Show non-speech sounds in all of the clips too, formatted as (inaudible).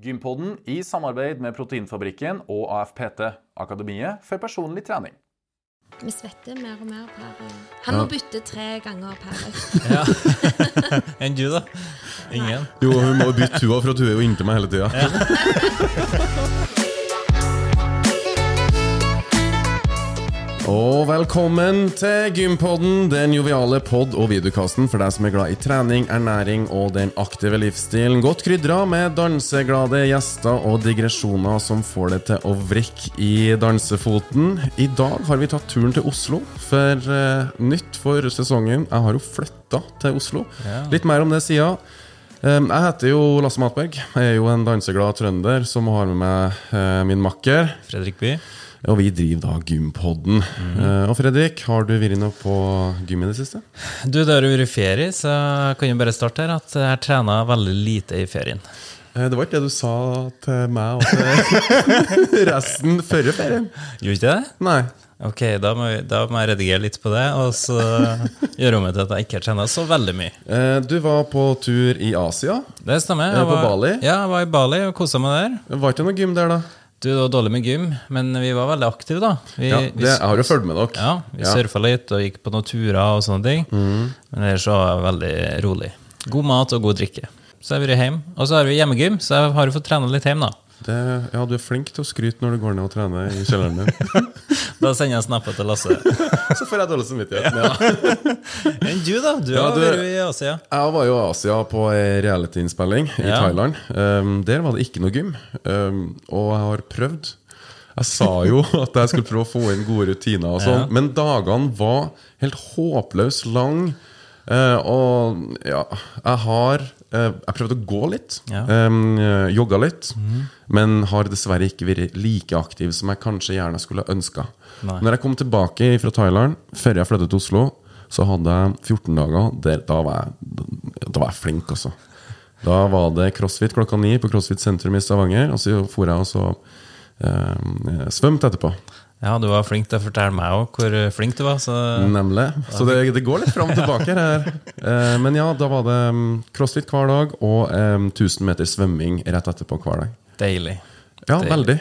Gympodden i samarbeid med Proteinfabrikken og AFPT, Akademiet for personlig trening. Vi svetter mer og mer per eh, Han må bytte tre ganger per økt. Ja. (laughs) Enn du, da? Ingen? Jo, hun må bytte hun, for at hun er jo inntil meg hele tida. Og velkommen til Gympodden, den joviale pod- og videokasten for deg som er glad i trening, ernæring og den aktive livsstilen. Godt krydra med danseglade gjester og digresjoner som får det til å vrikke i dansefoten. I dag har vi tatt turen til Oslo for uh, nytt for sesongen. Jeg har jo flytta til Oslo. Ja. Litt mer om det sida. Um, Jeg heter jo Lasse Matberg. Jeg er jo en danseglad trønder som har med meg eh, min makker. Fredrik By? Og vi driver da Gympodden. Eh, og Fredrik, har du vært inne på gym i det siste? Du, det har vært ferie, så jeg kan jo bare starte her at jeg trener veldig lite i ferien. Eh, det var ikke det du sa til meg og til (laughs) resten før ferien. Gjorde ikke det? Nei. Ok, da må, jeg- da må jeg redigere litt på det, og så gjøre om til at jeg ikke trena så veldig mye. Eh, du var på tur i Asia. Det stemmer. Er jeg på var- Bali? Ja, jeg var i Bali og kosa meg der. Var ikke noe gym der, da? Du, det var dårlig med gym, men vi var veldig aktive, da. Vi, Ja, det, jeg har jo fulgt med dere. ja, vi Ja. surfa litt og gikk på noen turer og sånne ting. Men ellers så var jeg veldig rolig. God mat og god drikke. Så har jeg vært hjemme. Og så har vi hjemmegym, så jeg har jo fått trene litt hjemme, da. Det, ja, du er flink til å skryte når du går ned og trener i kjelleren din. (laughs) Da sender jeg snapper til Lasse. (laughs) Så får jeg dårlig samvittighet. Ja. (laughs) Enn du, da? Du Ja, har vært i Asia. Jeg var jo i Asia på reality-innspilling i Ja. Thailand. Um, der var det ikke noe gym. Um, og jeg har prøvd. Jeg sa jo at jeg skulle prøve å få inn gode rutiner, og sånn, Ja. men dagene var helt håpløst lang. Uh, og ja, jeg har Jeg prøvde å gå litt. Ja. Um, eh, jogga litt. Men har dessverre ikke vært like aktiv som jeg kanskje gjerne skulle ønska. Når jeg kom tilbake fra Thailand, før jeg flyttet til Oslo, så hadde jeg 14 dager. Der, da, var jeg, da var jeg flink, altså. Da var det crossfit klokka ni på CrossFit sentrum i Stavanger. Og så for jeg og så eh, svømte etterpå. Ja, du var flink til å fortelle meg òg hvor flink du var. Så Nemlig. Så det, det går litt fram og tilbake her. Eh, men ja, da var det mm, crossfit hver dag og eh, 1000 meter svømming rett etterpå hver dag. deilig. Ja, Deilig. veldig.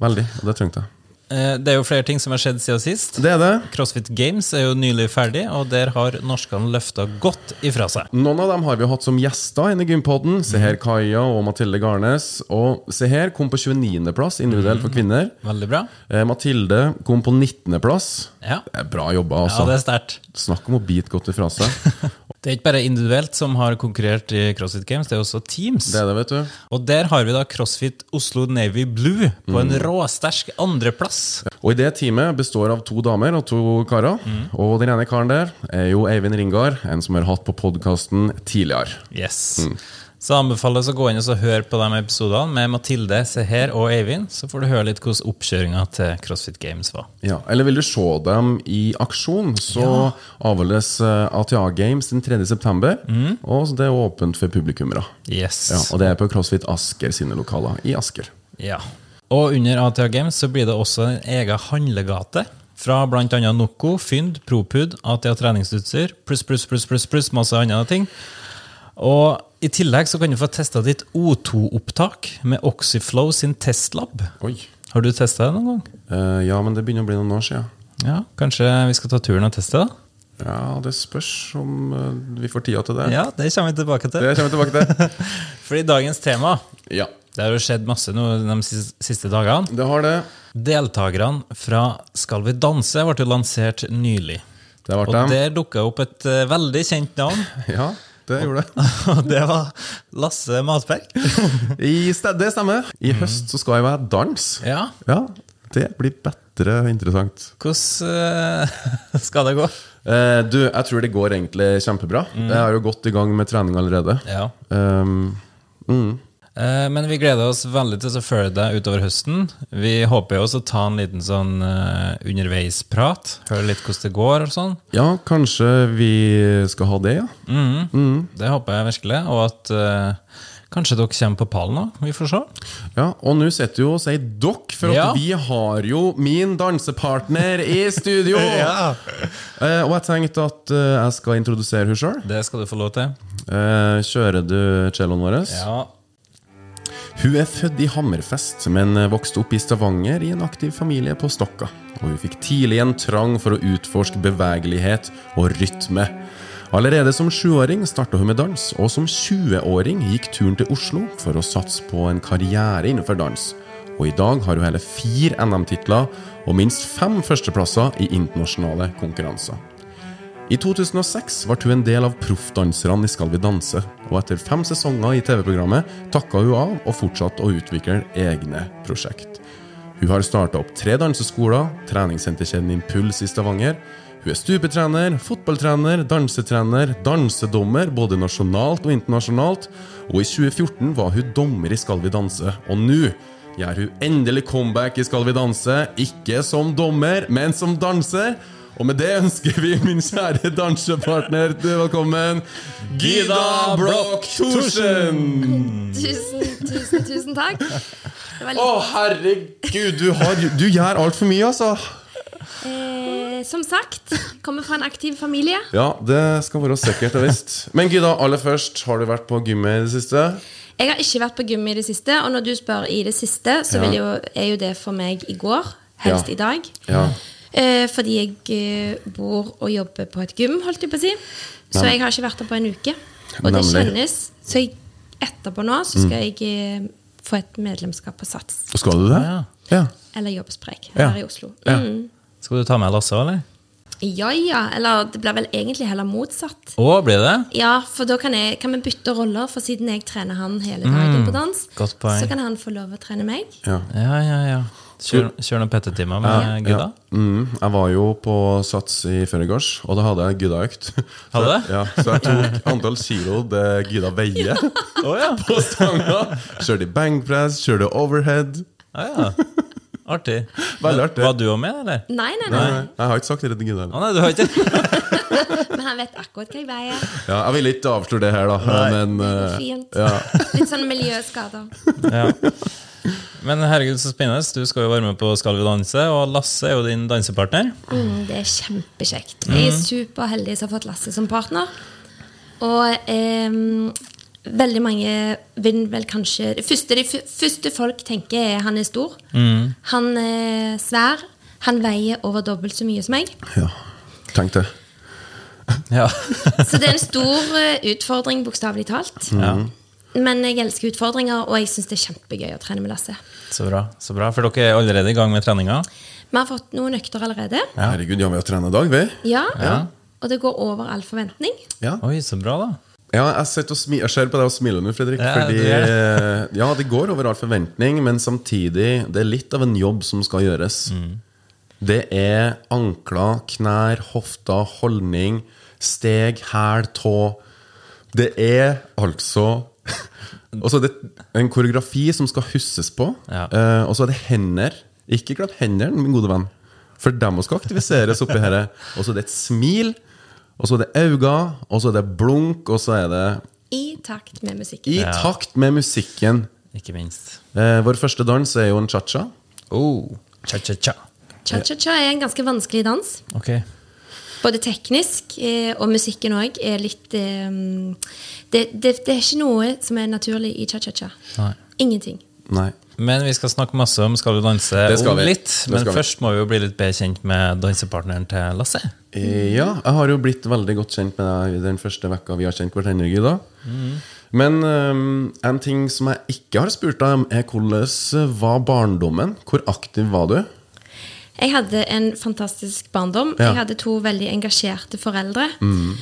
Veldig. Og det trengte jeg. Eh, Det er jo flere ting som har skjedd siden sist. Det er det. CrossFit Games er jo nylig ferdig, og der har norskene løfta godt ifra seg. Noen av dem har vi hatt som gjester inne i Gympodden. Se her Kaja og Mathilde Garnes. Og se her kom på 29.-plass individuelt for kvinner. Veldig bra. Eh, Mathilde kom på 19.-plass. Ja, Det er bra jobba, ja altså. det er sterkt. Snakk om å bite godt ifra seg. (laughs) Det er ikke bare individuelt som har konkurrert i CrossFit Games, det er også teams. Det er det, vet du. Og der har vi da CrossFit Oslo Navy Blue på en råsterk andreplass. Og i det teamet består av to damer og to karer. Og den ene karen der er jo Eivind Ringard, en som har hatt på podkasten tidligere. Yes. Så anbefales å gå inn og høre på de episodene med Mathilde, Seher og Eivind. Så får du høre litt hvordan oppkjøringa til CrossFit Games var. Ja, Eller vil du se dem i aksjon, så avholdes eh, ATA Games den 3. september. Og det er åpent for publikummere. Yes. Ja, og det er på CrossFit Asker sine lokaler i Asker. Ja. Og under ATA Games så blir det også en egen handlegate. Fra bl.a. Noco, Fynd, Propud, ATA treningsutstyr, pluss, pluss, pluss, pluss, pluss, masse andre ting. Og i tillegg så kan du få testa ditt O2-opptak med Oxyflow sin testlab. Oi. Har du testa det noen gang? Uh, ja, men det begynner å bli noen år siden. Ja, Kanskje vi skal ta turen og teste det? Ja, det spørs om uh, vi får tida til det. Ja, det kommer vi tilbake til. Det kommer vi tilbake til. (laughs) Fordi dagens tema Ja, Det har jo skjedd masse nå de siste dagene. det har det. Deltakerne fra Skal vi danse ble lansert nylig. Det har Og dem. der dukka opp et uh, veldig kjent navn. (laughs) Ja, det gjorde det. (laughs) Det var Lasse Matberg. (laughs) Det stemmer. I høst så skal jeg være dans. Ja, Ja, det blir bedre interessant. hvordan uh, (laughs) skal det gå? Uh, du, jeg tror det går egentlig kjempebra. Jeg har jo gått i gang med trening allerede. Ja. Um, mm. Eh, Men vi gleder oss veldig til å følge deg utover høsten. Vi håper jo også å ta en liten sånn eh, underveisprat. Høre litt hvordan det går og sånn. Ja, kanskje vi skal ha det, ja. Det håper jeg virkelig. Og at uh, kanskje dere kommer på pallen òg. Vi får se. Ja, Og nå sitter jo og sier dere, for Ja. vi har jo min dansepartner i studio! (laughs) Eh, og jeg tenkte at uh, jeg skal introdusere henne sjøl. Det skal du få lov til. kjører du celloen vår? Ja. Hun er født i Hammerfest, men vokste opp i Stavanger i en aktiv familie på Stokka. Og hun fikk tidlig en trang for å utforske bevegelighet og rytme. Allerede som sjuåring starta hun med dans, og som 20-åring gikk turen til Oslo for å satse på en karriere innenfor dans. Og i dag har hun hele fire NM-titler og minst fem førsteplasser i internasjonale konkurranser. I 2006 ble hun en del av proffdanserne i Skal vi danse, og etter fem sesonger i TV-programmet takka hun av og fortsatte å utvikle egne prosjekt. Hun har starta opp tre danseskoler, treningssenterkjeden Impuls i Stavanger. Hun er stupetrener, fotballtrener, dansetrener, dansedommer både nasjonalt og internasjonalt. Og i 2014 var hun dommer i Skal vi danse, og nå gjør hun endelig comeback i Skal vi danse. Ikke som dommer, men som danser. Og med det ønsker vi min kjære dansepartner velkommen, Gida Broch Thorsen! Tusen, tusen, tusen takk. Å, herregud, du, har, du gjør altfor mye, altså. eh, som sagt, kommer fra en aktiv familie. Ja, det skal være sikkert og visst. Men Gida, aller først, har du vært på gymmet i det siste? Jeg har ikke vært på gym i det siste, og når du spør i det siste, så Ja. jo, er jo det for meg i går, helst Ja. i dag. Ja. Eh, fordi jeg eh, bor og jobber på et gym, holdt jeg på å si. Så jeg har ikke vært der på en uke. Og det Nemlig. kjennes. Så jeg, etterpå nå så skal jeg eh, få et medlemskap på Sats. Skal du det? Ja. Ja. Eller Jobbsprek Ja. her i Oslo. Ja. Mm. Skal du ta med Lasse, eller? Ja ja. Eller det blir vel egentlig heller motsatt. Å, blir det? Ja, for da kan, jeg, kan vi bytte roller, for siden jeg trener han hele dagen på dans, godt poeng. så kan han få lov å trene meg. Ja. Ja, ja, ja. Kjør, kjør noen PT-timer med Ja. gutta. Mm, jeg var jo på Sats i forgårs, og da hadde jeg Gudda-økt. Så- du? (laughs) Ja, så jeg tok antall kilo det Gudda veier oh, (laughs) ja. på stanga. Kjørte i bankpress, kjørte overhead. Ah, ja. Artig. Veldig artig. Var du òg med, eller? Nei, nei, Nei, nei. nei, jeg har ikke sagt det til Gudda. Heller. nei, du har ikke (laughs) Men han vet akkurat hva jeg veier. Ja, jeg vil ikke avsløre det her, da. Men Det går eh, fint. ja. Litt sånn miljøskader. ja. Men herregud, så spennende. Du skal jo være med på Skal vi danse, og Lasse er jo din dansepartner. Mm, det er kjempekjekt. Jeg er superheldig som har fått Lasse som partner. Og eh, veldig mange vil vel kanskje Det første, de første folk tenker, er han er stor. Han er svær. Han veier over dobbelt så mye som meg. ja. Tenk det. (laughs) Ja. (laughs) Så det er en stor eh, utfordring, bokstavelig talt. ja. Men jeg elsker utfordringer, og jeg syns det er kjempegøy å trene med Lasse. Så bra. så bra. For dere er allerede i gang med treninga? Vi har fått noen økter allerede. Herregud, ja, vi har trent i dag, vi. Ja, Ja. Og det går over all forventning. Ja. Oi, så bra, da. Ja, jeg, sitter og smi- jeg ser på deg og smiler nå, Fredrik. Ja, fordi du ja, det går over all forventning, men samtidig det er litt av en jobb som skal gjøres. Det er ankler, knær, hofter, holdning, steg, hæl, tå. Det er altså også så er det en koreografi som skal huskes på. Ja. Eh, og så er det hender. Ikke glem hendene, min gode venn. For dem skal aktiviseres oppi her. Og så er det et smil. Og så er det øyne, og så er det blunk, og så er det I takt med musikken. i Ja. takt med musikken. Ikke minst. Eh, vår første dans er jo en cha-cha. Oh. Cha-cha-cha. Cha-cha-cha er en ganske vanskelig dans. Ok. Både teknisk eh, og musikken òg er litt eh, det, det, det er ikke noe som er naturlig i cha-cha-cha. Ingenting. Nei. Men vi skal snakke masse om Skal du danse skal om vi. litt. Men vi. først må vi jo bli litt bedre kjent med dansepartneren til Lasse. Eh, Ja, jeg har jo blitt veldig godt kjent med deg den første vekka vi har kjent hverandre. Mm. Men um, en ting som jeg ikke har spurt deg om, er hvordan var barndommen? Hvor aktiv var du? Jeg hadde en fantastisk barndom. Ja. Jeg hadde to veldig engasjerte foreldre. Mm.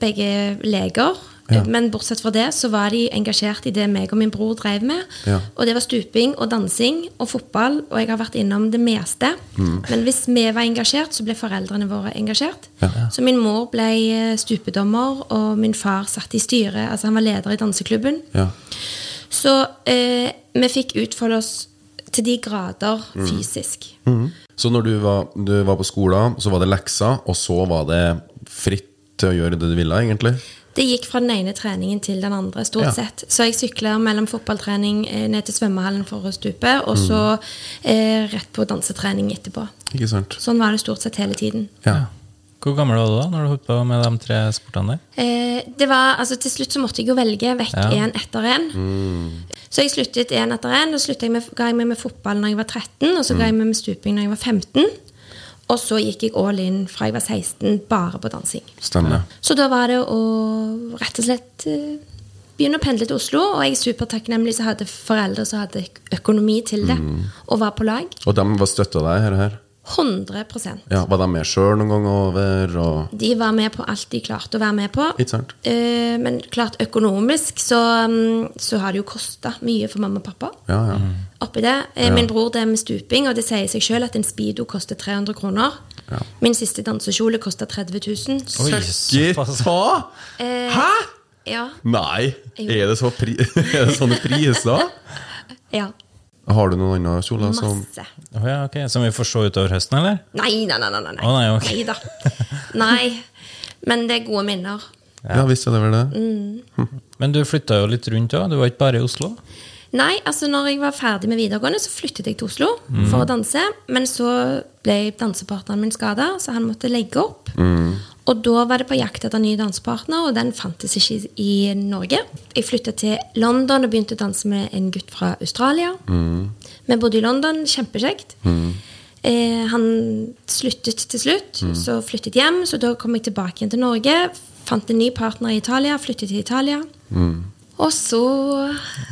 begge leger. Ja. Men bortsett fra det så var de engasjert i det meg og min bror drev med. Ja. Og det var stuping og dansing og fotball, og jeg har vært innom det meste. Men hvis vi var engasjert, så ble foreldrene våre engasjert. Ja. Så min mor ble eh, stupedommer, og min far satt i styret. Altså han var leder i danseklubben. Ja. Så eh, vi fikk utfolde oss til de grader fysisk. Så når du var, du var på skolen, så var det lekser, og så var det fritt til å gjøre det du ville, egentlig? Det gikk fra den ene treningen til den andre, stort Ja. sett. Så jeg sykla mellom fotballtrening eh, ned til svømmehallen for å stupe, og så eh, rett på dansetrening etterpå. Ikke sant? Sånn var det stort sett hele tiden. Ja. Hvor gammel var du da når du holdt på med de tre sportene der? Eh, det var, altså Til slutt så måtte jeg jo velge vekk Ja. etter én. Så jeg sluttet én etter én. og jeg med, ga jeg meg med fotball når jeg var 13, og så ga jeg meg med stuping når jeg var 15. Og så gikk jeg all in fra jeg var 16, bare på dansing. Stemmer. Så da var det å rett og slett eh, begynne å pendle til Oslo. Og jeg er supertakknemlig som hadde foreldre som hadde økonomi til det, og var på lag. Og de var støtta deg, her, her? 100% Ja, Var de med sjøl noen gang over? Og... De var med på alt de klarte å være med på. Ikke sant? Eh, men klart økonomisk så, mm, så har det jo kosta mye for mamma og pappa. Ja, ja. Oppi det. Eh, Min bror det er med stuping, og det sier seg sjøl at en speedo koster 300 kroner. Min siste dansekjole kosta 30 000. Oi, Ikke såpass. Hæ?! Ja. Nei! Er det, så pri (laughs) er det sånne priser? ja. Har du noen andre kjoler som Masse. Å ja, okay. Som vi får se utover høsten, eller? Nei, nei, nei. nei, nei. Oh, nei, ok. da. Nei. Men det er gode minner. Ja, visst er det vel det? Men du flytta jo litt rundt òg. Du var ikke bare i Oslo? Nei, altså når jeg var ferdig med videregående, så flyttet jeg til Oslo for å danse. Men så ble dansepartneren min skada, så han måtte legge opp. Og da var det på jakt etter ny dansepartner, og den fantes ikke i i Norge. Jeg flytta til London og begynte å danse med en gutt fra Australia. Vi bodde i London, kjempekjekt. Eh, han sluttet til slutt, så flyttet hjem. Så da kom jeg tilbake igjen til Norge. Fant en ny partner i Italia, flyttet til Italia. Og så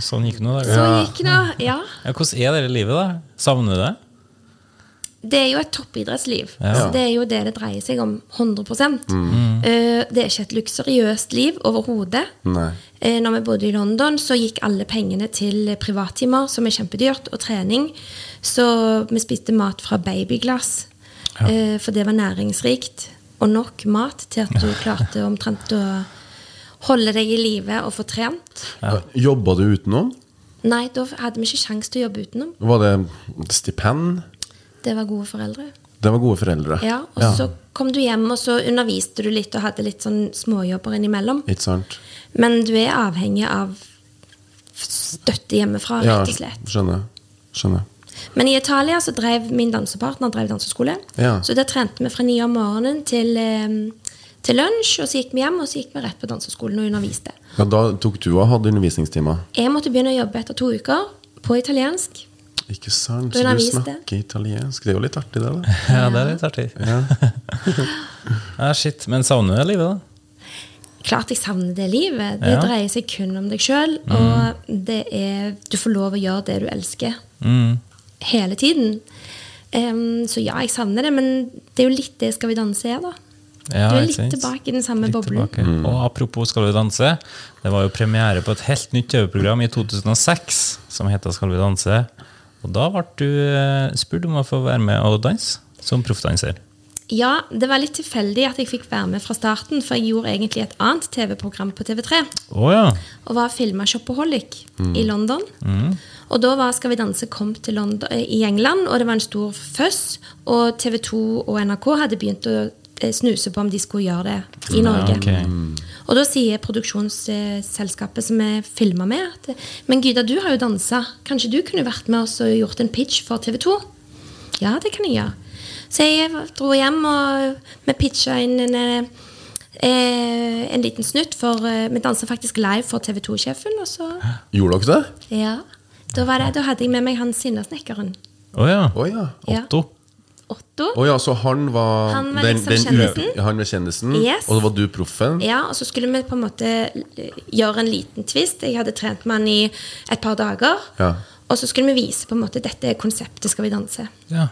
Sånn gikk det nå, Så da. gikk det, ja. Ja, hvordan er det livet, da? Savner du det? Det er jo et toppidrettsliv. Ja. Så det er jo det det dreier seg om. 100 Eh, Det er ikke et luksuriøst liv overhodet. Eh, Når vi bodde i London, så gikk alle pengene til privattimer, som er kjempedyrt, og trening. Så vi spiste mat fra babyglass, eh, for det var næringsrikt. Og nok mat til at du klarte omtrent å holde deg i live og få trent. Jobba du utenom? Nei, da hadde vi ikke sjanse til å jobbe utenom. Var det stipend? Det var gode foreldre. Det var gode foreldre. Ja, og så kom du hjem, og så underviste du litt og hadde litt sånn småjobber innimellom. Ikke sant? Men du er avhengig av støtte hjemmefra, Ja, rett og slett. skjønner. Skjønner. Men i Italia så drev min dansepartner drev danseskole. Ja. Så der trente vi fra ni om morgenen til, eh, til lunsj, og så gikk vi hjem, og så gikk vi rett på danseskolen og underviste. Ja, da tok du og hadde undervisningstimer? Jeg måtte begynne å jobbe etter to uker på italiensk. Ikke sant? Så du snakker italiensk. Det er jo litt artig, det. da (laughs) Ja, det er litt artig. Ja, (laughs) shit. Men savner du det livet, da? Klart jeg savner det livet. Det Ja. dreier seg kun om deg sjøl. Og det er, du får lov å gjøre det du elsker. Mm. Hele tiden. Um, så ja, jeg savner det, men det er jo litt det Skal vi danse er, da. Ja, du er litt tilbake i den samme Litt boblen. Mm. Og apropos Skal vi danse. Det var jo premiere på et helt nytt TV-program i 2006 som heter Skal vi danse. Og da ble du eh, spurt om å få være med og danse som proffdanser. Ja, det var litt tilfeldig at jeg fikk være med fra starten, for jeg gjorde egentlig et annet TV-program på TV3. Oh, ja. Og var filma Shopaholic i London. Og da var Skal vi danse kom til London, eh, i England, og det var en stor føss. Og TV 2 og NRK hadde begynt å snuse på om de skulle gjøre det i Norge. ok. Og da sier produksjonsselskapet som vi filma med, at Men Gyda, du har jo dansa. Kanskje du kunne vært med oss og gjort en pitch for TV 2? Ja, det kan jeg gjøre. Så jeg dro hjem, og vi pitcha inn en, en, en liten snutt, for eh, vi dansa faktisk live for TV 2-sjefen. Og så Gjorde dere det? Ja. Da, var det, da hadde jeg med meg han sinnasnekkeren. Å ja. Oh, ja. Ja. Otto. Oh, ja, så han var, Han var liksom den, kjendisen? Han var kjendisen, Yes. og så var du proffen? Ja, og så skulle vi på en måte gjøre en liten twist. Jeg hadde trent med han i et par dager. Ja. Og så skulle vi vise på en måte dette er konseptet Skal vi danse. Ja.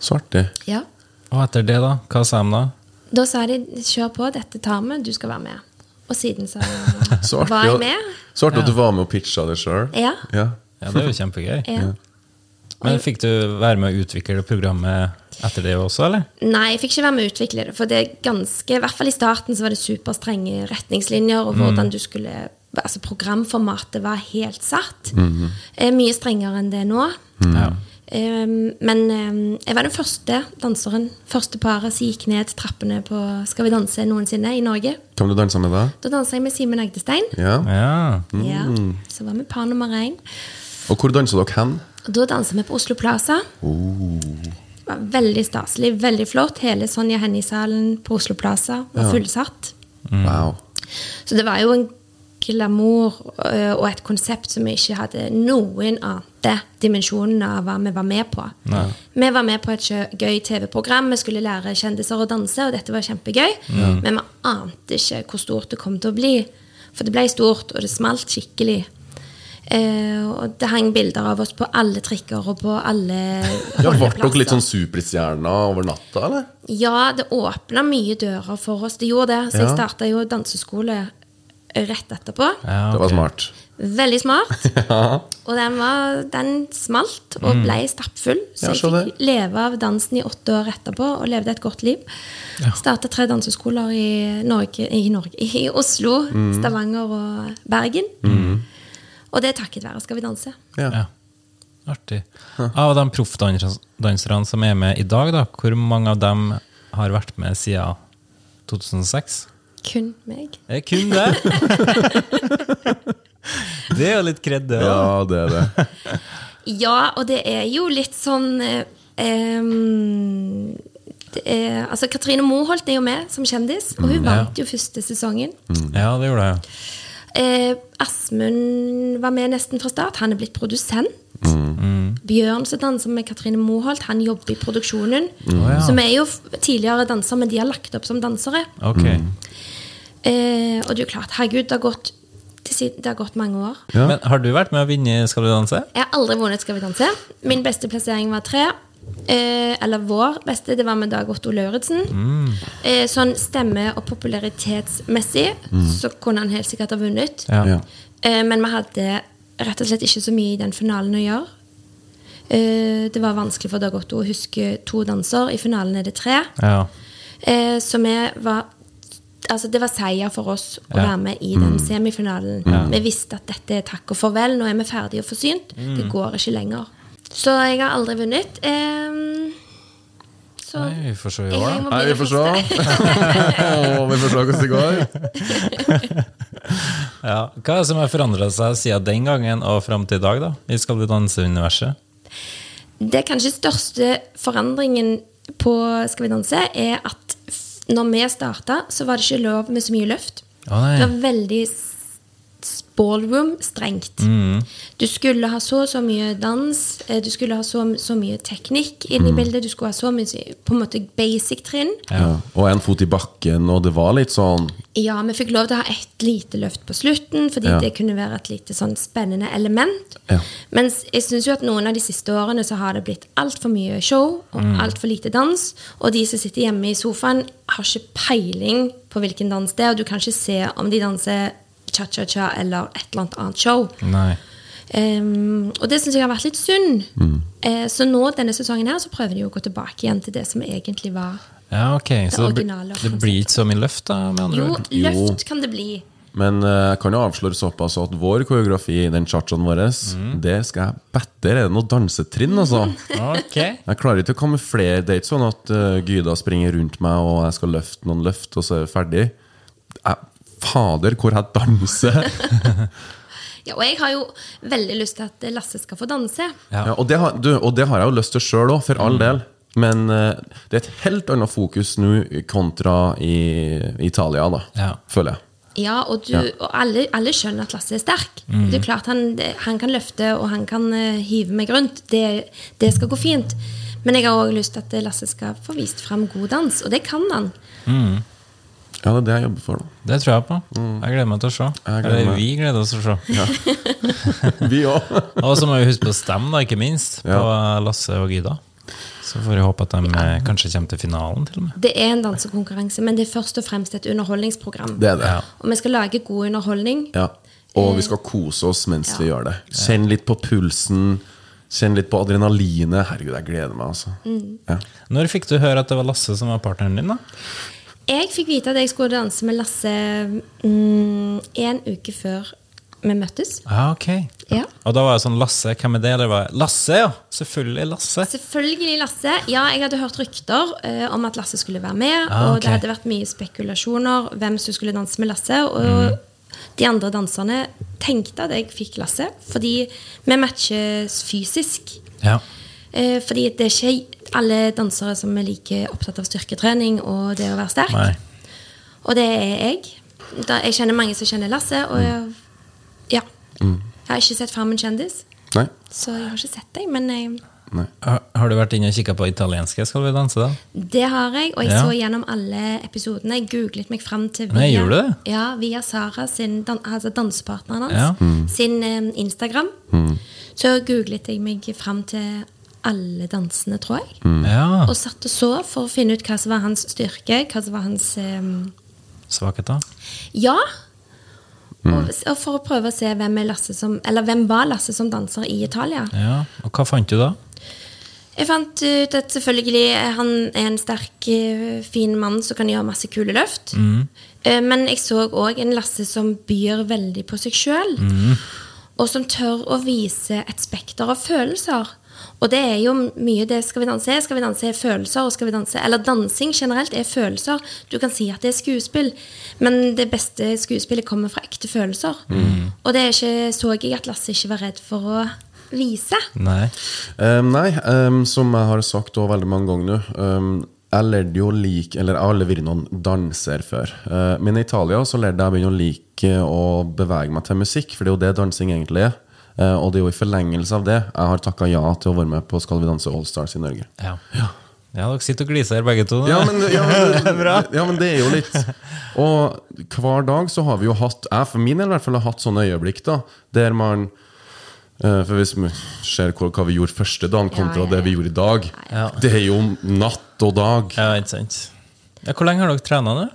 Så artig. Ja. Og etter det, da? Hva sa de da? Da sa de kjør på, dette tar vi, du skal være med. Og siden så, (laughs) Så artig, var jeg med. Så artig at du var med og pitcha det sjøl. Ja. Ja. Ja, Det er jo kjempegøy. ja. Men Fikk du være med å utvikle programmet etter det også, eller? Nei, jeg fikk ikke være med å utvikle det. For det er ganske, i hvert fall i starten så var det superstrenge retningslinjer. Og hvordan du skulle Altså programformatet var helt satt. Eh, mye strengere enn det er nå. Ja. Eh, men eh, jeg var den første danseren, første paret som gikk ned trappene på Skal vi danse noensinne i Norge. Hvem du dansa med da? Da dansa jeg med Simen Agdestein. Ja. ja. Ja, så var vi par nummer én. Og hvor dansa dere hen? Og da dansa vi på Oslo Plaza. Det var veldig staselig, veldig flott. Hele Sonja Hennie-salen på Oslo Plaza var Ja. fullsatt. Wow. Så det var jo en glamour øh, og et konsept som vi ikke hadde noen ante dimensjonen av hva vi var med på. Vi var med på et gøy TV-program, vi skulle lære kjendiser å danse, og dette var kjempegøy. Men vi ante ikke hvor stort det kom til å bli. For det ble stort, og det smalt skikkelig. Eh, og det hang bilder av oss på alle trikker og på alle (laughs) Ja, Ble dere litt sånn superstjerner over natta, eller? Ja, det åpna mye dører for oss. Det gjorde det. Så jeg Ja. starta jo danseskole rett etterpå. Ja, Det var smart. Veldig smart. (laughs) Og den, var, den smalt og ble stappfull. Så Ja, jeg fikk leve av dansen i åtte år etterpå og levde et godt liv. Starta tre danseskoler i Norge, i, Norge, i Oslo, Stavanger og Bergen. Og det er takket være Skal vi danse. Ja. Ja. Artig. Av de proffdanserne som er med i dag, da, hvor mange av dem har vært med siden 2006? Kun meg. Det er kun det! (laughs) det er jo litt kred, det. ja, det er det. (laughs) Ja, og det er jo litt sånn um, er, altså Katrine Moholt er jo med som kjendis, og hun vant jo første sesongen. Ja, det gjorde jeg. Eh, Asmund var med nesten fra start. Han er blitt produsent. Bjørn som danser med Katrine Moholt, han jobber i produksjonen. ja. Som er jo tidligere danser, men de har lagt opp som dansere. Ok. Eh, og det er jo klart, herregud, det har gått, det det har gått mange år. Ja. Men har du vært med å vinne Skal vi danse? Jeg har aldri vunnet Skal vi danse. Min beste plassering var tre. Eh, eller vår beste, det var med Dag Otto Lauritzen. Eh, sånn stemme- og popularitetsmessig så kunne han helt sikkert ha vunnet. Ja. Ja. Eh, men vi hadde rett og slett ikke så mye i den finalen å gjøre. Eh, det var vanskelig for Dag Otto å huske to danser. I finalen er det tre. Ja. Eh, så vi var Altså, det var seier for oss å Ja. være med i den semifinalen. Vi visste at dette er takk og farvel. Nå er vi ferdige og forsynt. Det går ikke lenger. Så jeg har aldri vunnet. Um, så Nei, vi får se i år. Nei, vi får se. vi får se hvordan det går. (laughs) Ja. Hva er det som har forandra seg siden den gangen og fram til i dag, da? I Skal vi danse-universet? Det kanskje største forandringen på Skal vi danse, er at når vi starta, så var det ikke lov med så mye løft. Oh. Det var veldig ballroom strengt. Mm. Du skulle ha så og så mye dans, eh, du skulle ha så, så mye teknikk inn i bildet, du skulle ha så mye på en måte basic trinn. Ja. Og en fot i bakken, og det var litt sånn Ja, vi fikk lov til å ha ett lite løft på slutten, fordi Ja. det kunne være et lite sånn spennende element. Ja. Mens jeg syns jo at noen av de siste årene så har det blitt altfor mye show og Mm. altfor lite dans. Og de som sitter hjemme i sofaen, har ikke peiling på hvilken dans det er, og du kan ikke se om de danser cha-cha-cha eller et eller annet annet show. Nei. Um, og det syns jeg har vært litt synd. Mm. Uh, så nå denne sesongen her så prøver de å gå tilbake igjen til det som egentlig var Ja, okay. Så det, originale Så det blir ikke så mye løft, da, med andre Jo, ord? Jo. løft kan det bli. Men eh, jeg kan jo avsløre såpass at vår koreografi, den cha-chaen mm. det skal jeg bedre. Er det noe dansetrinn, altså? Ok. Jeg klarer ikke å kamuflere. Det er ikke sånn at uh, Gyda springer rundt meg, og jeg skal løfte noen løft, og så er vi ferdig. Jeg, fader, hvor jeg danser! (laughs) Ja, og jeg har jo veldig lyst til at Lasse skal få danse. Ja. Ja, og, det har, du, og det har jeg jo lyst til sjøl òg, for all del. Men eh, det er et helt annet fokus nå kontra i Italia, da, Ja. føler jeg. Ja, og, du, Ja. og alle, alle skjønner at Lasse er sterk. Det er klart han, han kan løfte, og han kan eh, hive meg rundt. Det, det skal gå fint. Men jeg har òg lyst til at Lasse skal få vist fram god dans, og det kan han. Ja, det er det jeg jobber for. da Det tror jeg på. Jeg gleder meg til å se. Gleder Eller vi gleder oss til å se. (laughs) Vi òg. Og så må vi huske på å stemme, da, ikke minst, på Lasse og Gida. Så får vi håpe at de ja. kanskje kommer til finalen, til og med. Det er en dansekonkurranse, men det er først og fremst et underholdningsprogram. Det er det. Ja. Og vi skal lage god underholdning. Ja. Og vi skal kose oss mens vi gjør det. Kjenn litt på pulsen. Kjenn litt på adrenalinet. Herregud, jeg gleder meg, altså. Ja. Når fikk du høre at det var Lasse som var partneren din, da? Jeg fikk vite at jeg skulle danse med Lasse mm, en uke før vi møttes. Ah, ok. Ja. Og da var jeg sånn Lasse, hvem er det? Det var Lasse, ja! Selvfølgelig Lasse. Selvfølgelig Lasse. Ja, jeg hadde hørt rykter uh, om at Lasse skulle være med. Ah, Og det hadde vært mye spekulasjoner hvem som skulle danse med Lasse. Og de andre danserne tenkte at jeg fikk Lasse, fordi vi matches fysisk. Ja. Eh, fordi det er ikke alle dansere som er like opptatt av styrketrening og det å være sterk. Nei. Og det er jeg. da, jeg kjenner mange som kjenner Lasse, og jeg, ja. Jeg har ikke sett Farmen kjendis, Nei? så jeg har ikke sett deg, men jeg, Nei. Har, har du vært inne og kikka på italienske Skal vi danse, da? det har jeg. Og jeg Ja. så gjennom alle episodene. Jeg googlet meg fram til Nei, gjorde du det? Ja, via Sara sin, altså dansepartneren hans, Ja. sin um, Instagram. Så googlet jeg meg fram til alle dansene, tror jeg. Ja. Og satt og så for å finne ut hva som var hans styrke, hva som var hans um... Svakheter? Ja. Og, og for å prøve å se hvem, er Lasse som, eller hvem var Lasse som danser i Italia. Ja. Og hva fant du da? Jeg fant ut at selvfølgelig han er en sterk, eh, fin mann som kan gjøre masse kule løft. Mm. Men jeg så òg en Lasse som byr veldig på seg sjøl. Og som tør å vise et spekter av følelser. Og det er jo mye det Skal vi danse er. Skal vi danse er følelser. Og skal vi danse, eller dansing generelt er følelser. Du kan si at det er skuespill, men det beste skuespillet kommer fra ekte følelser. Og det er ikke, så jeg at Lasse ikke var redd for å vise. Nei. Um, nei, um, som jeg har sagt også veldig mange ganger nå um, Jeg lærte jo like Eller jeg har aldri vært noen danser før. Uh, men i Italia så lærte jeg å begynne å like å bevege meg til musikk, for det er jo det dansing egentlig er. Uh, og det er jo i forlengelse av det jeg har takka ja til å være med på Skal vi danse Allstars i Norge. Ja. ja. dere sitter og gliser begge to. Ja men, ja, men, (laughs) ja, men det er jo litt Og hver dag så har vi jo hatt Jeg for min del i hvert fall har hatt sånne øyeblikk da Der man eh, For hvis vi ser hva, hva vi gjorde første dagen kontra Ja, ja, ja. det vi gjorde i dag Ja. Det er jo natt og dag Ja, ikke sant. Ja, hvor lenge har dere trena nå?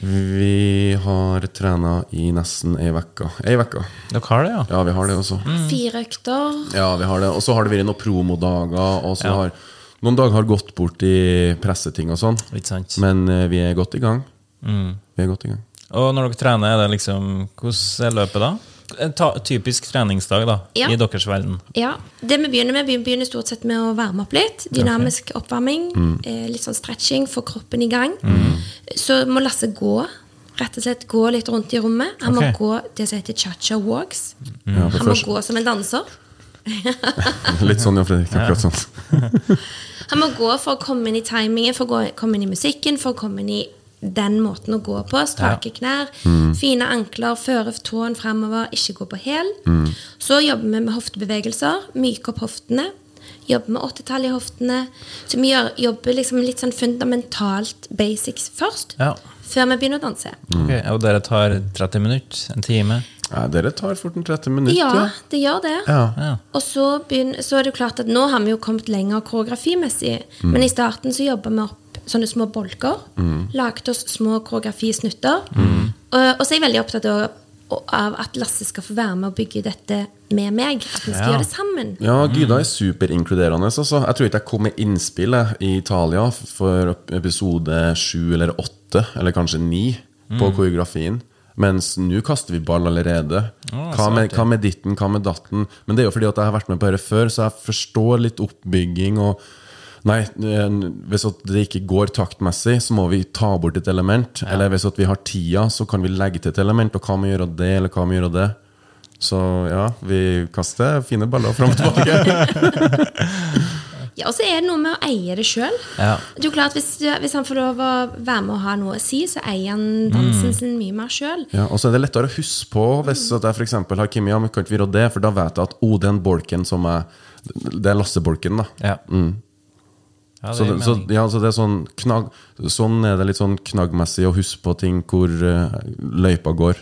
Vi har trena i nesten ei vekka Ei vekka Dere har det, ja? Ja, vi har det også Fire økter. Ja, vi har det Og så har det vært noen promodager Og så Ja. har noen dager har gått bort i presseting og sånn Litt sant? Men uh, vi er godt i gang Mm. Vi er godt i gang Og når dere trener, er det liksom Hvordan er løpet da? En ta, typisk treningsdag da, Ja. i deres verden. Ja, det vi begynner med, vi begynner stort sett med å varme opp litt. Dynamisk oppvarming. Mm. Eh, litt sånn stretching, få kroppen i gang. Så må Lasse gå. Rett og slett gå litt rundt i rommet. Han okay. må gå det som heter cha-cha walks. ja, Han må gå som en danser. (laughs) Litt sånn, ja, Fredrik. Akkurat sånn. (laughs) Han må gå for å komme inn i timingen, for å gå, komme inn i musikken, for å komme inn i den måten å gå på. Strake knær, fine ankler, føre tåen fremover, ikke gå på hæl. Så jobber vi med hoftebevegelser. Myke opp hoftene. Jobber med åttetall i hoftene. Så vi gjør, jobber liksom litt sånn fundamentalt basics først. Ja. Før vi begynner å danse. Ok, Og dere tar 30 minutter? En time? Ja, dere tar fort en 30 minutter. Ja, det gjør det. Ja. Ja. Og så, begynner, så er det jo klart at nå har vi jo kommet lenger koreografimessig. Men i starten så jobba vi opp sånne små bolker. Laget oss små koreografisnutter. Og, og så er jeg veldig opptatt av, av at Lasse skal få være med og bygge dette med meg. At vi skal Ja. gjøre det sammen. Ja, Gyda er superinkluderende. Altså. Jeg tror ikke jeg kom med innspill i Italia for episode sju eller åtte, eller kanskje ni, på koreografien. Mens nå kaster vi ball allerede. Å, hva, med, hva med ditten, hva med datten? Men det er jo fordi at jeg har vært med på dette før, så jeg forstår litt oppbygging. og Nei, eh, Hvis at det ikke går taktmessig, så må vi ta bort et element. Eller hvis at vi har tida, så kan vi legge til et element. Og hva må gjøre det, eller hva må gjøre det? Så ja, vi kaster fine baller fram og tilbake. (laughs) Ja, Og så er det noe med å eie det sjøl. Ja. Det jo klart, hvis, hvis han får lov å være med og ha noe å si, så eier han dansen sin mye mer sjøl. Ja, og så er det lettere å huske på hvis at jeg f.eks. har Kimi, ja, men kan ikke vi gjøre det? For da vet jeg at oh, det er en bolken som er Det er Lasse-bolken, da. Ja. Ja, det Så, det, så, ja, så det er sånn knag, Sånn er det litt sånn knaggmessig å huske på ting hvor uh, løypa går.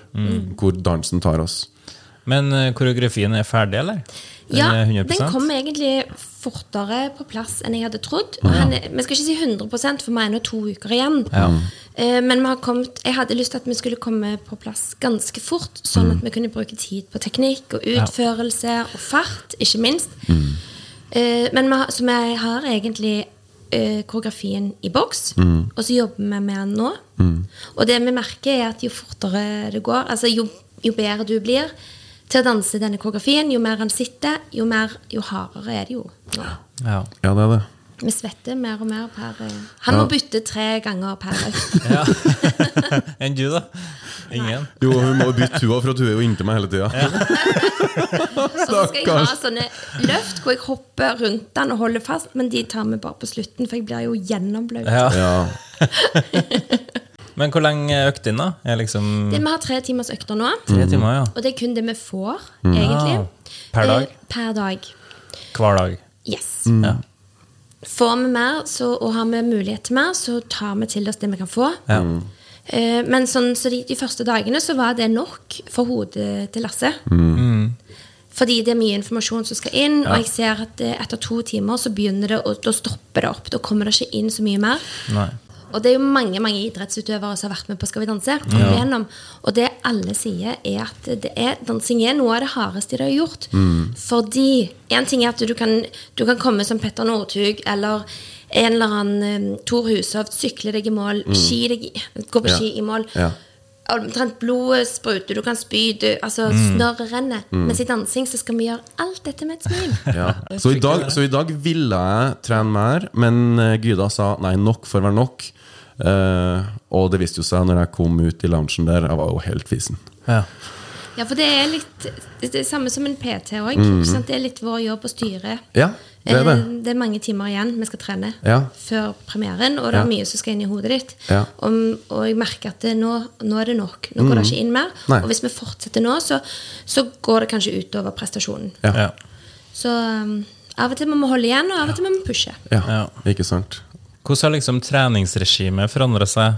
Hvor dansen tar oss. Men uh, koreografien er ferdig, eller? Den Ja, 100%? den kom egentlig fortere på plass enn jeg hadde trodd. Og han, er- vi skal ikke si 100% for vi er ennå to uker igjen. Ja. Uh, Men vi har kommet, jeg hadde lyst til at vi skulle komme på plass ganske fort, sånn Mm. at vi kunne bruke tid på teknikk og utførelse og fart, ikke minst. Eh, Men vi har, så vi har egentlig eh, koreografien i boks, og så jobber vi med den nå. Og det vi merker, er at jo fortere det går, altså jo, jo bedre du blir til å danse denne koreografien, jo mer han sitter, jo, mer, jo hardere er det jo. nå. Ja. Ja, det er det. Vi svetter mer og mer per eh, Han må bytte tre ganger per økt. (laughs) ja. (laughs) Enn du, da? Ingen? Jo, hun må bytte hua, for at hun er jo inntil meg hele tida. Ja. (laughs) så skal jeg ha sånne løft hvor jeg hopper rundt den og holder fast, men de tar vi bare på slutten, for jeg blir jo gjennomblaut. Ja. Ja. Men hvor lenge er din da? Er liksom Det, vi har tre timers økter nå, tre timer, ja. og det er kun det vi får, egentlig. Ah, per dag? Eh, per dag. Hver dag. Yes. Ja. Får vi mer, så, og har vi mulighet til mer, så tar vi til oss det vi kan få. Ja. Eh, men sånn, så de, de første dagene så var det nok for hodet til Lasse. Fordi det er mye informasjon som skal inn, og jeg ser at eh, etter to timer så begynner det, og da stopper det opp. Da kommer det ikke inn så mye mer. Nei. Og det er jo mange mange idrettsutøvere som har vært med på Skal vi danse. Ja. Og det alle sier, er at det er, dansing er noe av det hardeste de har gjort. Fordi en ting er at du kan, du kan komme som Petter Northug eller en eller annen um, Tor Hushovd, sykle deg i mål, ski deg, gå på Ja. ski i mål. Ja. Omtrent blodet spruter, du kan spy, du, altså snørret renner. Mens i dansing så skal vi gjøre alt dette med et smil. (laughs) Ja. Så, i dag, så i dag ville jeg trene mer, men eh, Gyda sa nei, nok får være nok. Eh, og det viste jo seg når jeg kom ut i loungen der, jeg var jo helt fisen. Ja. Ja, for det er litt det er samme som en PT òg. Det er litt vår jobb å styre. Ja, det er det. Uh, Det er mange timer igjen vi skal trene Ja. før premieren, og det Ja. er mye som skal inn i hodet ditt. Ja. Og, og jeg merker at det, nå, nå er det nok. Nå går det ikke inn mer. Nei. Og hvis vi fortsetter nå, så, så går det kanskje utover prestasjonen. Ja. Ja. Så um, av og til må vi holde igjen, og av og til må vi pushe. Ja, Ja. ikke sant? Hvordan har liksom treningsregimet forandra seg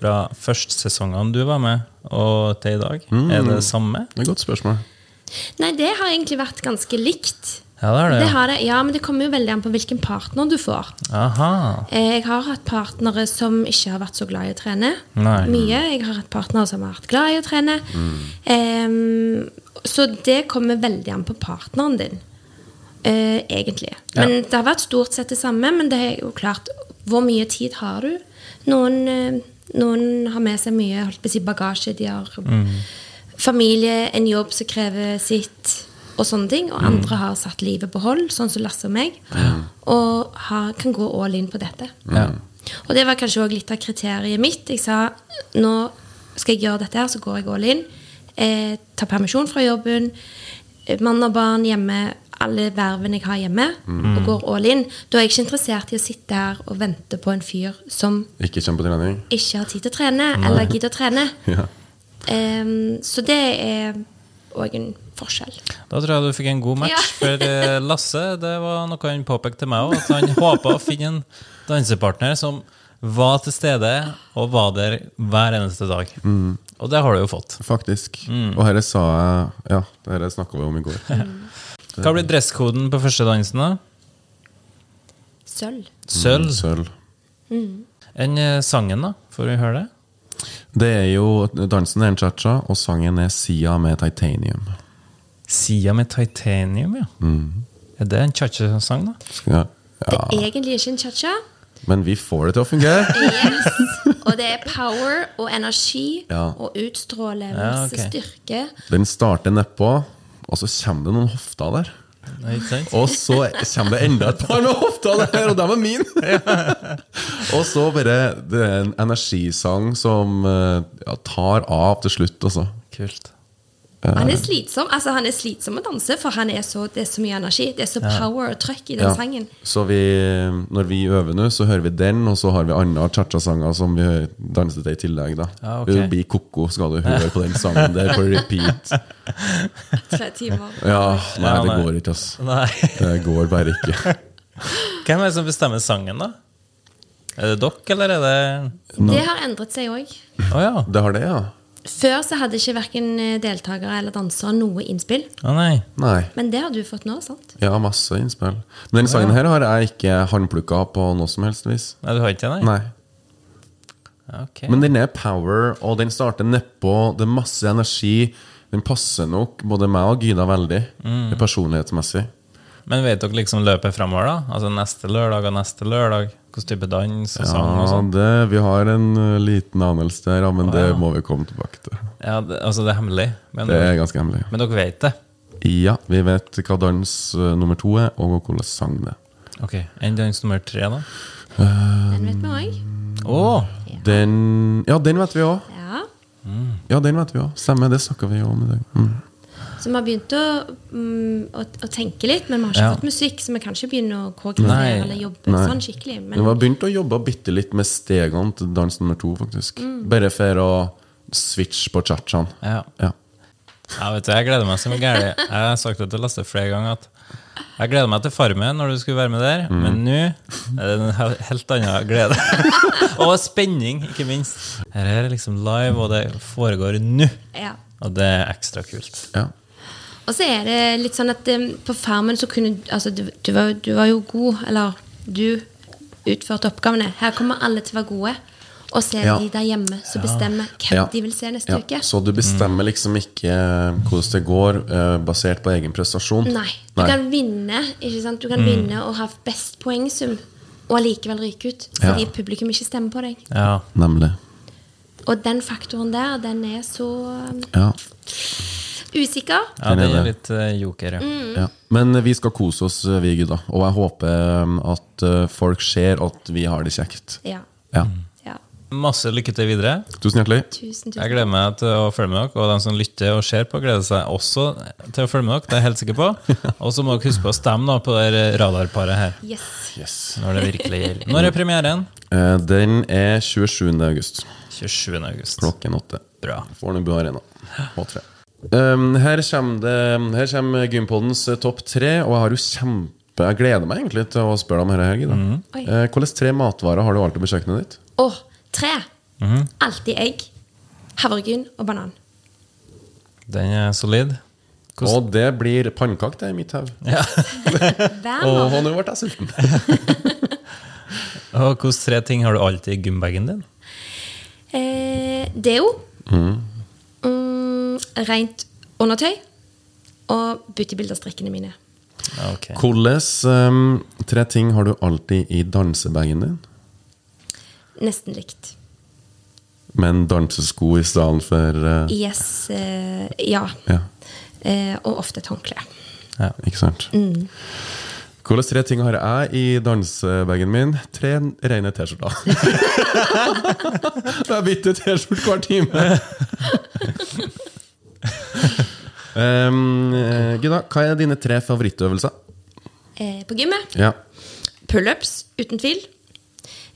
fra førstsesongene du var med, og til i dag? Er det det samme? Det er et godt spørsmål. Nei, det har egentlig vært ganske likt. Ja, det er det. Det ja. har det, ja, men det kommer jo veldig an på hvilken partner du får. Aha. Eh, Jeg har hatt partnere som ikke har vært så glad i å trene. Nei. Mye. Jeg har hatt partnere som har vært glad i å trene. Em, så det kommer veldig an på partneren din, uh, egentlig. Men Ja. Det har vært stort sett det samme, men det er jo klart Hvor mye tid har du? Noen, eh, noen har med seg mye si, bagasje. De har familie, en jobb som krever sitt, og sånne ting. Og andre har satt livet på hold, sånn som Lasse og meg, og har, kan gå all in på dette. Ja. Og det var kanskje også litt av kriteriet mitt. Jeg sa nå skal jeg gjøre dette her, så går jeg all in. Eh, tar permisjon fra jobben. eh, Mann og barn hjemme. Alle vervene jeg har hjemme. Og går all in. Da er jeg ikke interessert i å sitte her og vente på en fyr som Ikke kommer på trening? ikke har tid til å trene, eller gidder å trene. (laughs) Ja. um, så det er òg en forskjell. Da tror jeg du fikk en god match. Ja. For eh, Lasse det var noe han påpekte til meg òg, at han håpa å finne en dansepartner som var til stede og var der hver eneste dag. Og det har du jo fått. Faktisk. Og dette sa jeg Ja, dette snakka vi om i går. Hva blir dresskoden på første dansen? da? Sølv. Sølv. Sølv. Enn eh, sangen, da? Får vi høre det? Det er jo Dansen er en cha-cha, og sangen er Sia med Titanium. Sia med titanium, ja. Er det en cha-cha-sang, da? Ja. Det er egentlig ikke en cha-cha. Men vi får det til å fungere. (laughs) Yes. Og det er power og energi Ja. og utstrålelse, Ja, okay. styrke. Den starter nedpå, og så kommer det noen hofter der. Nei, Og så kommer det enda et par med hofter der, og dem er mine! og så bare Det er en energisang som eh, ja, tar av til slutt, altså. Kult. Han er slitsom altså han er slitsom å danse, for han er så, det er så mye energi. Det er så power og trøkk i den Ja. sangen. Så vi, når vi øver nå, så hører vi den, og så har vi andre cha-cha-sanger som vi danser til i tillegg. da Ja, okay. Bli blir koko, skal du høre på den sangen der på repeat. (laughs) Tre timer. Ja, nei, det går ikke, ass. Nei. Det går bare ikke. (laughs) Hvem er det som bestemmer sangen, da? Er det dere, eller er det Det har endret seg òg. Oh, ja. Det har det, ja? Før så hadde ikke verken deltakere eller dansere noe innspill. Å nei. Nei. Men det har du fått nå, sant? Ja, masse innspill. Men denne sangen her har jeg ikke håndplukka på noe som helst vis. Nei, du har ikke det, nei? Nei. Okay. Men den er power, og den starter nedpå. Det er masse energi. Den passer nok både meg og Gyda veldig, Mm. personlighetsmessig. Men vet dere liksom løpet framover, da? Altså neste lørdag og neste lørdag? Hvilken type dans og sang og Ja, sånn? det, vi har en uh, liten anelse der, ja, men det må vi komme tilbake til. Ja, det, altså det er hemmelig. Men, Det er ganske hemmelig. men dere vet det? Ja, vi vet hva dans uh, nummer to er, og hvordan sang det er. Ok. Enn dans nummer tre, da? Den vet vi òg. Oh. Den Ja, den vet vi òg. Ja. Ja, den vet vi òg. Stemmer, det snakka vi om i dag. Mm. Så vi har begynt å, mm, å, å tenke litt, men vi har ikke Ja. fått musikk, så vi kan ikke begynne å Nei. eller jobbe Nei. sånn skikkelig. Men Men vi har begynt å jobbe bitte litt med stegene til dans nummer to, faktisk. Bare for å switche på cha-chaen. Ja. Ja. Ja, vet du, jeg gleder meg som gæren. Jeg har sagt det til Lasse flere ganger at jeg gleder meg til Farmen når du skulle være med der, men nå er det en helt annen glede. (laughs) og spenning, ikke minst. Her er liksom live, og det foregår nå. ja. Og det er ekstra kult. ja. Og så er det litt sånn at um, på Farmen så kunne Altså, du, du, var, du var jo god, eller du utførte oppgavene. Her kommer alle til å være gode. Og så er det Ja. de der hjemme som bestemmer hvem Ja. de vil se neste Ja. uke. Så du bestemmer liksom ikke eh, hvordan det går, eh, basert på egen prestasjon? Nei. Du kan vinne ikke sant? Du kan vinne og ha best poengsum, og allikevel ryke ut. Fordi Ja. publikum ikke stemmer på deg. Ja. Nemlig. Og den faktoren der, den er så um, Ja. Usikker. ja, det er litt eh, joker, ja. ja. Men vi skal kose oss, eh, vi gutta. Og jeg håper eh, at eh, folk ser at vi har det kjekt. Ja. Ja. ja. Masse lykke til videre. Tusen hjertelig. Tusen, Jeg gleder meg til å følge med dere, og de som lytter og ser på, gleder seg også til å følge med dere. Det er jeg helt sikker på. (laughs) Og så må dere huske på å stemme da, på det radarparet her. Yes. Yes. Når det virkelig gjelder. Når er premieren? Eh, Den er 27. august 27. august. klokken åtte. Bra. Fornebu Arena. H3. Um, her kommer, det, her kommer Gympodens eh, topp tre, og jeg har jo kjempe Jeg gleder meg egentlig til å spørre deg om dette, Gida. Mm. Uh, Hvilke tre matvarer har du alltid på kjøkkenet ditt? Oh, tre. Alltid egg, havregryn og banan. Den er solid. Hvordan- Og det blir pannekake i mitt hode. Ja. (laughs) (laughs) Og nå ble jeg sulten. (laughs) Og hvilke tre ting har du alltid i gymbagen din? Eh, deo. Mm, rent undertøy. Og beautybilderstrikkene mine. Okay. Ok. Hvilke um, tre ting har du alltid i dansebagen din? Nesten likt. Men dansesko i stedet for uh, Yes, Uh, ja. Ja, Uh, og ofte et håndkle. Ja. ikke sant? Hvilke tre ting har jeg i dansebagen min? Tre rene T-skjorter. (laughs) (laughs) jeg bytter T-skjorte hver time. (laughs) um, (laughs) eh, hva er dine tre favorittøvelser? Eh, på gymmet Ja. pullups, uten tvil.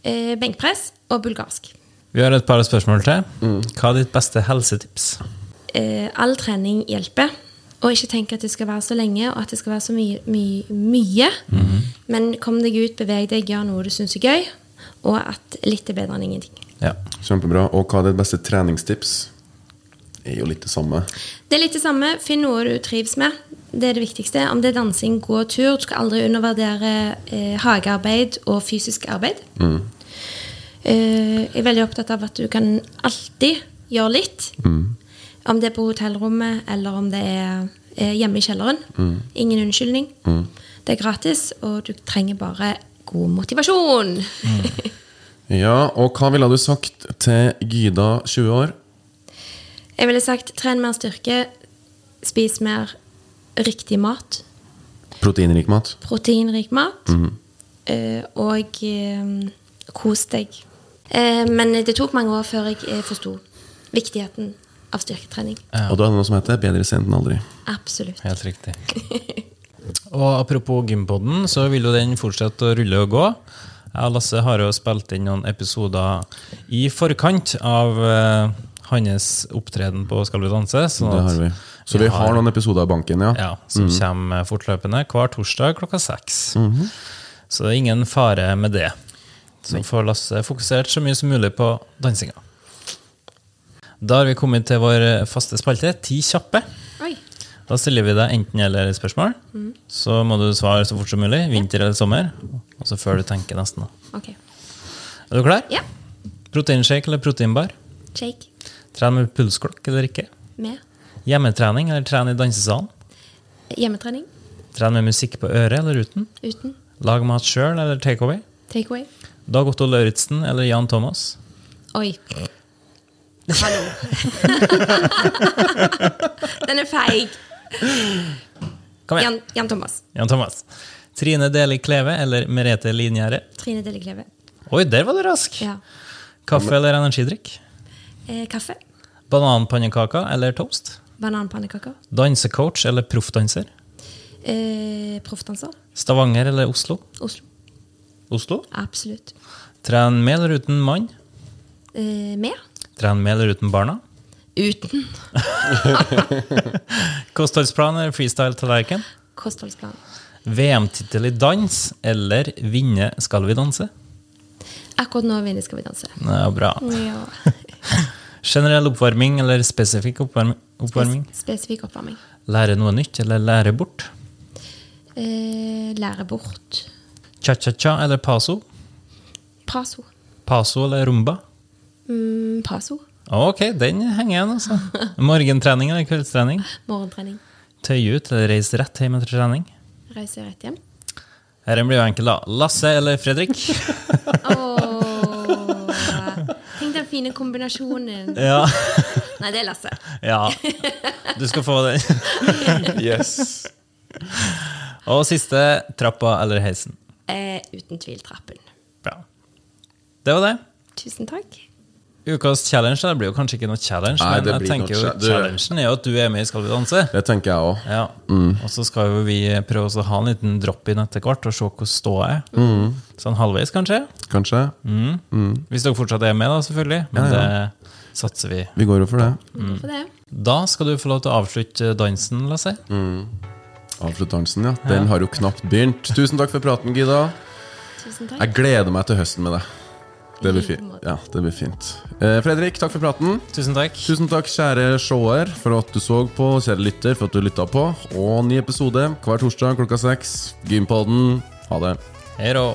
Eh, benkpress og bulgarsk. Vi har et par spørsmål til. Hva er ditt beste helsetips? Eh, all trening hjelper. Og ikke tenk at det skal være så lenge og at det skal være så mye. mye, mye. Men kom deg ut, beveg deg, gjør noe du syns er gøy. Og at litt er bedre enn ingenting. Ja. Kjempebra. Og hva er ditt beste treningstips? Er jo litt det samme. Det er litt det samme. Finn noe du trives med. Det er det viktigste. Om det er dansing, gå tur. Du skal aldri undervurdere eh, hagearbeid og fysisk arbeid. Eh, jeg er veldig opptatt av at du kan alltid gjøre litt. Om det er på hotellrommet, eller om det er eh, hjemme i kjelleren. Ingen unnskyldning. Det er gratis, og du trenger bare god motivasjon. Ja, og hva ville du sagt til Gyda 20 år? Jeg ville sagt tren mer styrke, spis mer riktig mat. Proteinrik mat? proteinrik mat. eh, og eh, kos deg. Eh, men det tok mange år før jeg forsto viktigheten av styrketrening. Og du har noe som heter 'bedre sent enn aldri'. Absolutt. Helt riktig. (laughs) Og apropos Gympodden, så vil jo den fortsette å rulle og gå. Jeg og Lasse har jo spilt inn noen episoder i forkant av eh, hans opptreden på Skal vi danse. sånn Det har vi. Så vi har noen episoder i banken, ja. Ja, som kommer fortløpende hver torsdag klokka seks. Så det er ingen fare med det. Så får Lasse fokusert så mye som mulig på dansinga. Da har vi kommet til vår faste spalte, Ti kjappe. Oi. Da stiller vi deg enten-eller-spørsmål. Så må du svare så fort som mulig. Vinter eller sommer. Og så før du tenker nesten. da. Okay. Er du klar? Ja. Proteinshake eller proteinbar? Shake. Tren med pulsklokk eller ikke? Med. Hjemmetrening eller trene i dansesalen? Hjemmetrening. Trene med musikk på øret eller uten? Uten. Lag mat sjøl eller takeaway? Takeaway. Dag Otto Lauritzen eller Jan Thomas? Oi. Hallo. (laughs) Den er feig. Kom igjen! Jan, Jan Thomas. Jan Thomas. Trine Deli Kleve eller Merete Lingjerde? Trine Delikleve. Oi, der var du rask! Ja. Kaffe eller energidrikk? Eh, kaffe. Bananpannekaker eller toast? Bananpannekaker. Dansecoach eller proffdanser? Eh, Proffdanser. Stavanger eller Oslo? Oslo. Oslo? Absolutt. Tren med eller uten mann? Eh, med. Tren med eller uten barna? Uten (laughs) Kostholdsplan eller freestyle-tallerken? kostholdsplan. VM-tittel i dans eller vinne Skal vi danse? Akkurat nå vinner Skal vi danse. Ja, bra. Ja. (laughs) Generell oppvarming eller spesifikk oppvarming? oppvarming? Spesifikk oppvarming. Lære noe nytt eller lære bort? Eh, lære bort. Cha-cha-cha eller paso? Paso. Paso eller rumba? Mm, paso. Ok, den henger igjen, altså. (laughs) Morgentrening eller kveldstrening? Morgentrening. Tøye ut eller reise rett hjem etter trening? Reise rett hjem. Dette blir jo enkelt, da. Lasse eller Fredrik? (laughs) (laughs) Tenk den fine kombinasjonen. (laughs) Ja. Nei, det er Lasse. ja. Du skal få den. (laughs) Yes. Og siste trappa eller heisen. Eh, uten tvil trappen. Bra. Det var det. Tusen takk. Ukas challenge det blir jo kanskje ikke noe challenge, Nei, men jeg tenker jo challengen er jo at du er med i Skal vi danse. Det tenker jeg òg. Ja. Og så skal jo vi prøve å ha en liten drop-in etter hvert og se hvordan ståa er. Sånn halvveis, kanskje. Kanskje. Hvis dere fortsatt er med, da, selvfølgelig. Men Ja, det satser vi. Vi går jo for det. Da skal du få lov til å avslutte dansen, Lasse. Avslutte dansen, ja. Den har jo knapt begynt. Tusen takk for praten, Gida. Tusen takk. Jeg gleder meg til høsten med deg. Det blir I fint. Ja, det blir fint. Eh, Fredrik, takk for praten. Tusen takk. Tusen takk, kjære seer, for at du så på, kjære lytter, for at du lytta på. Og ny episode hver torsdag klokka seks. Gympodden. Ha det. Hei rå.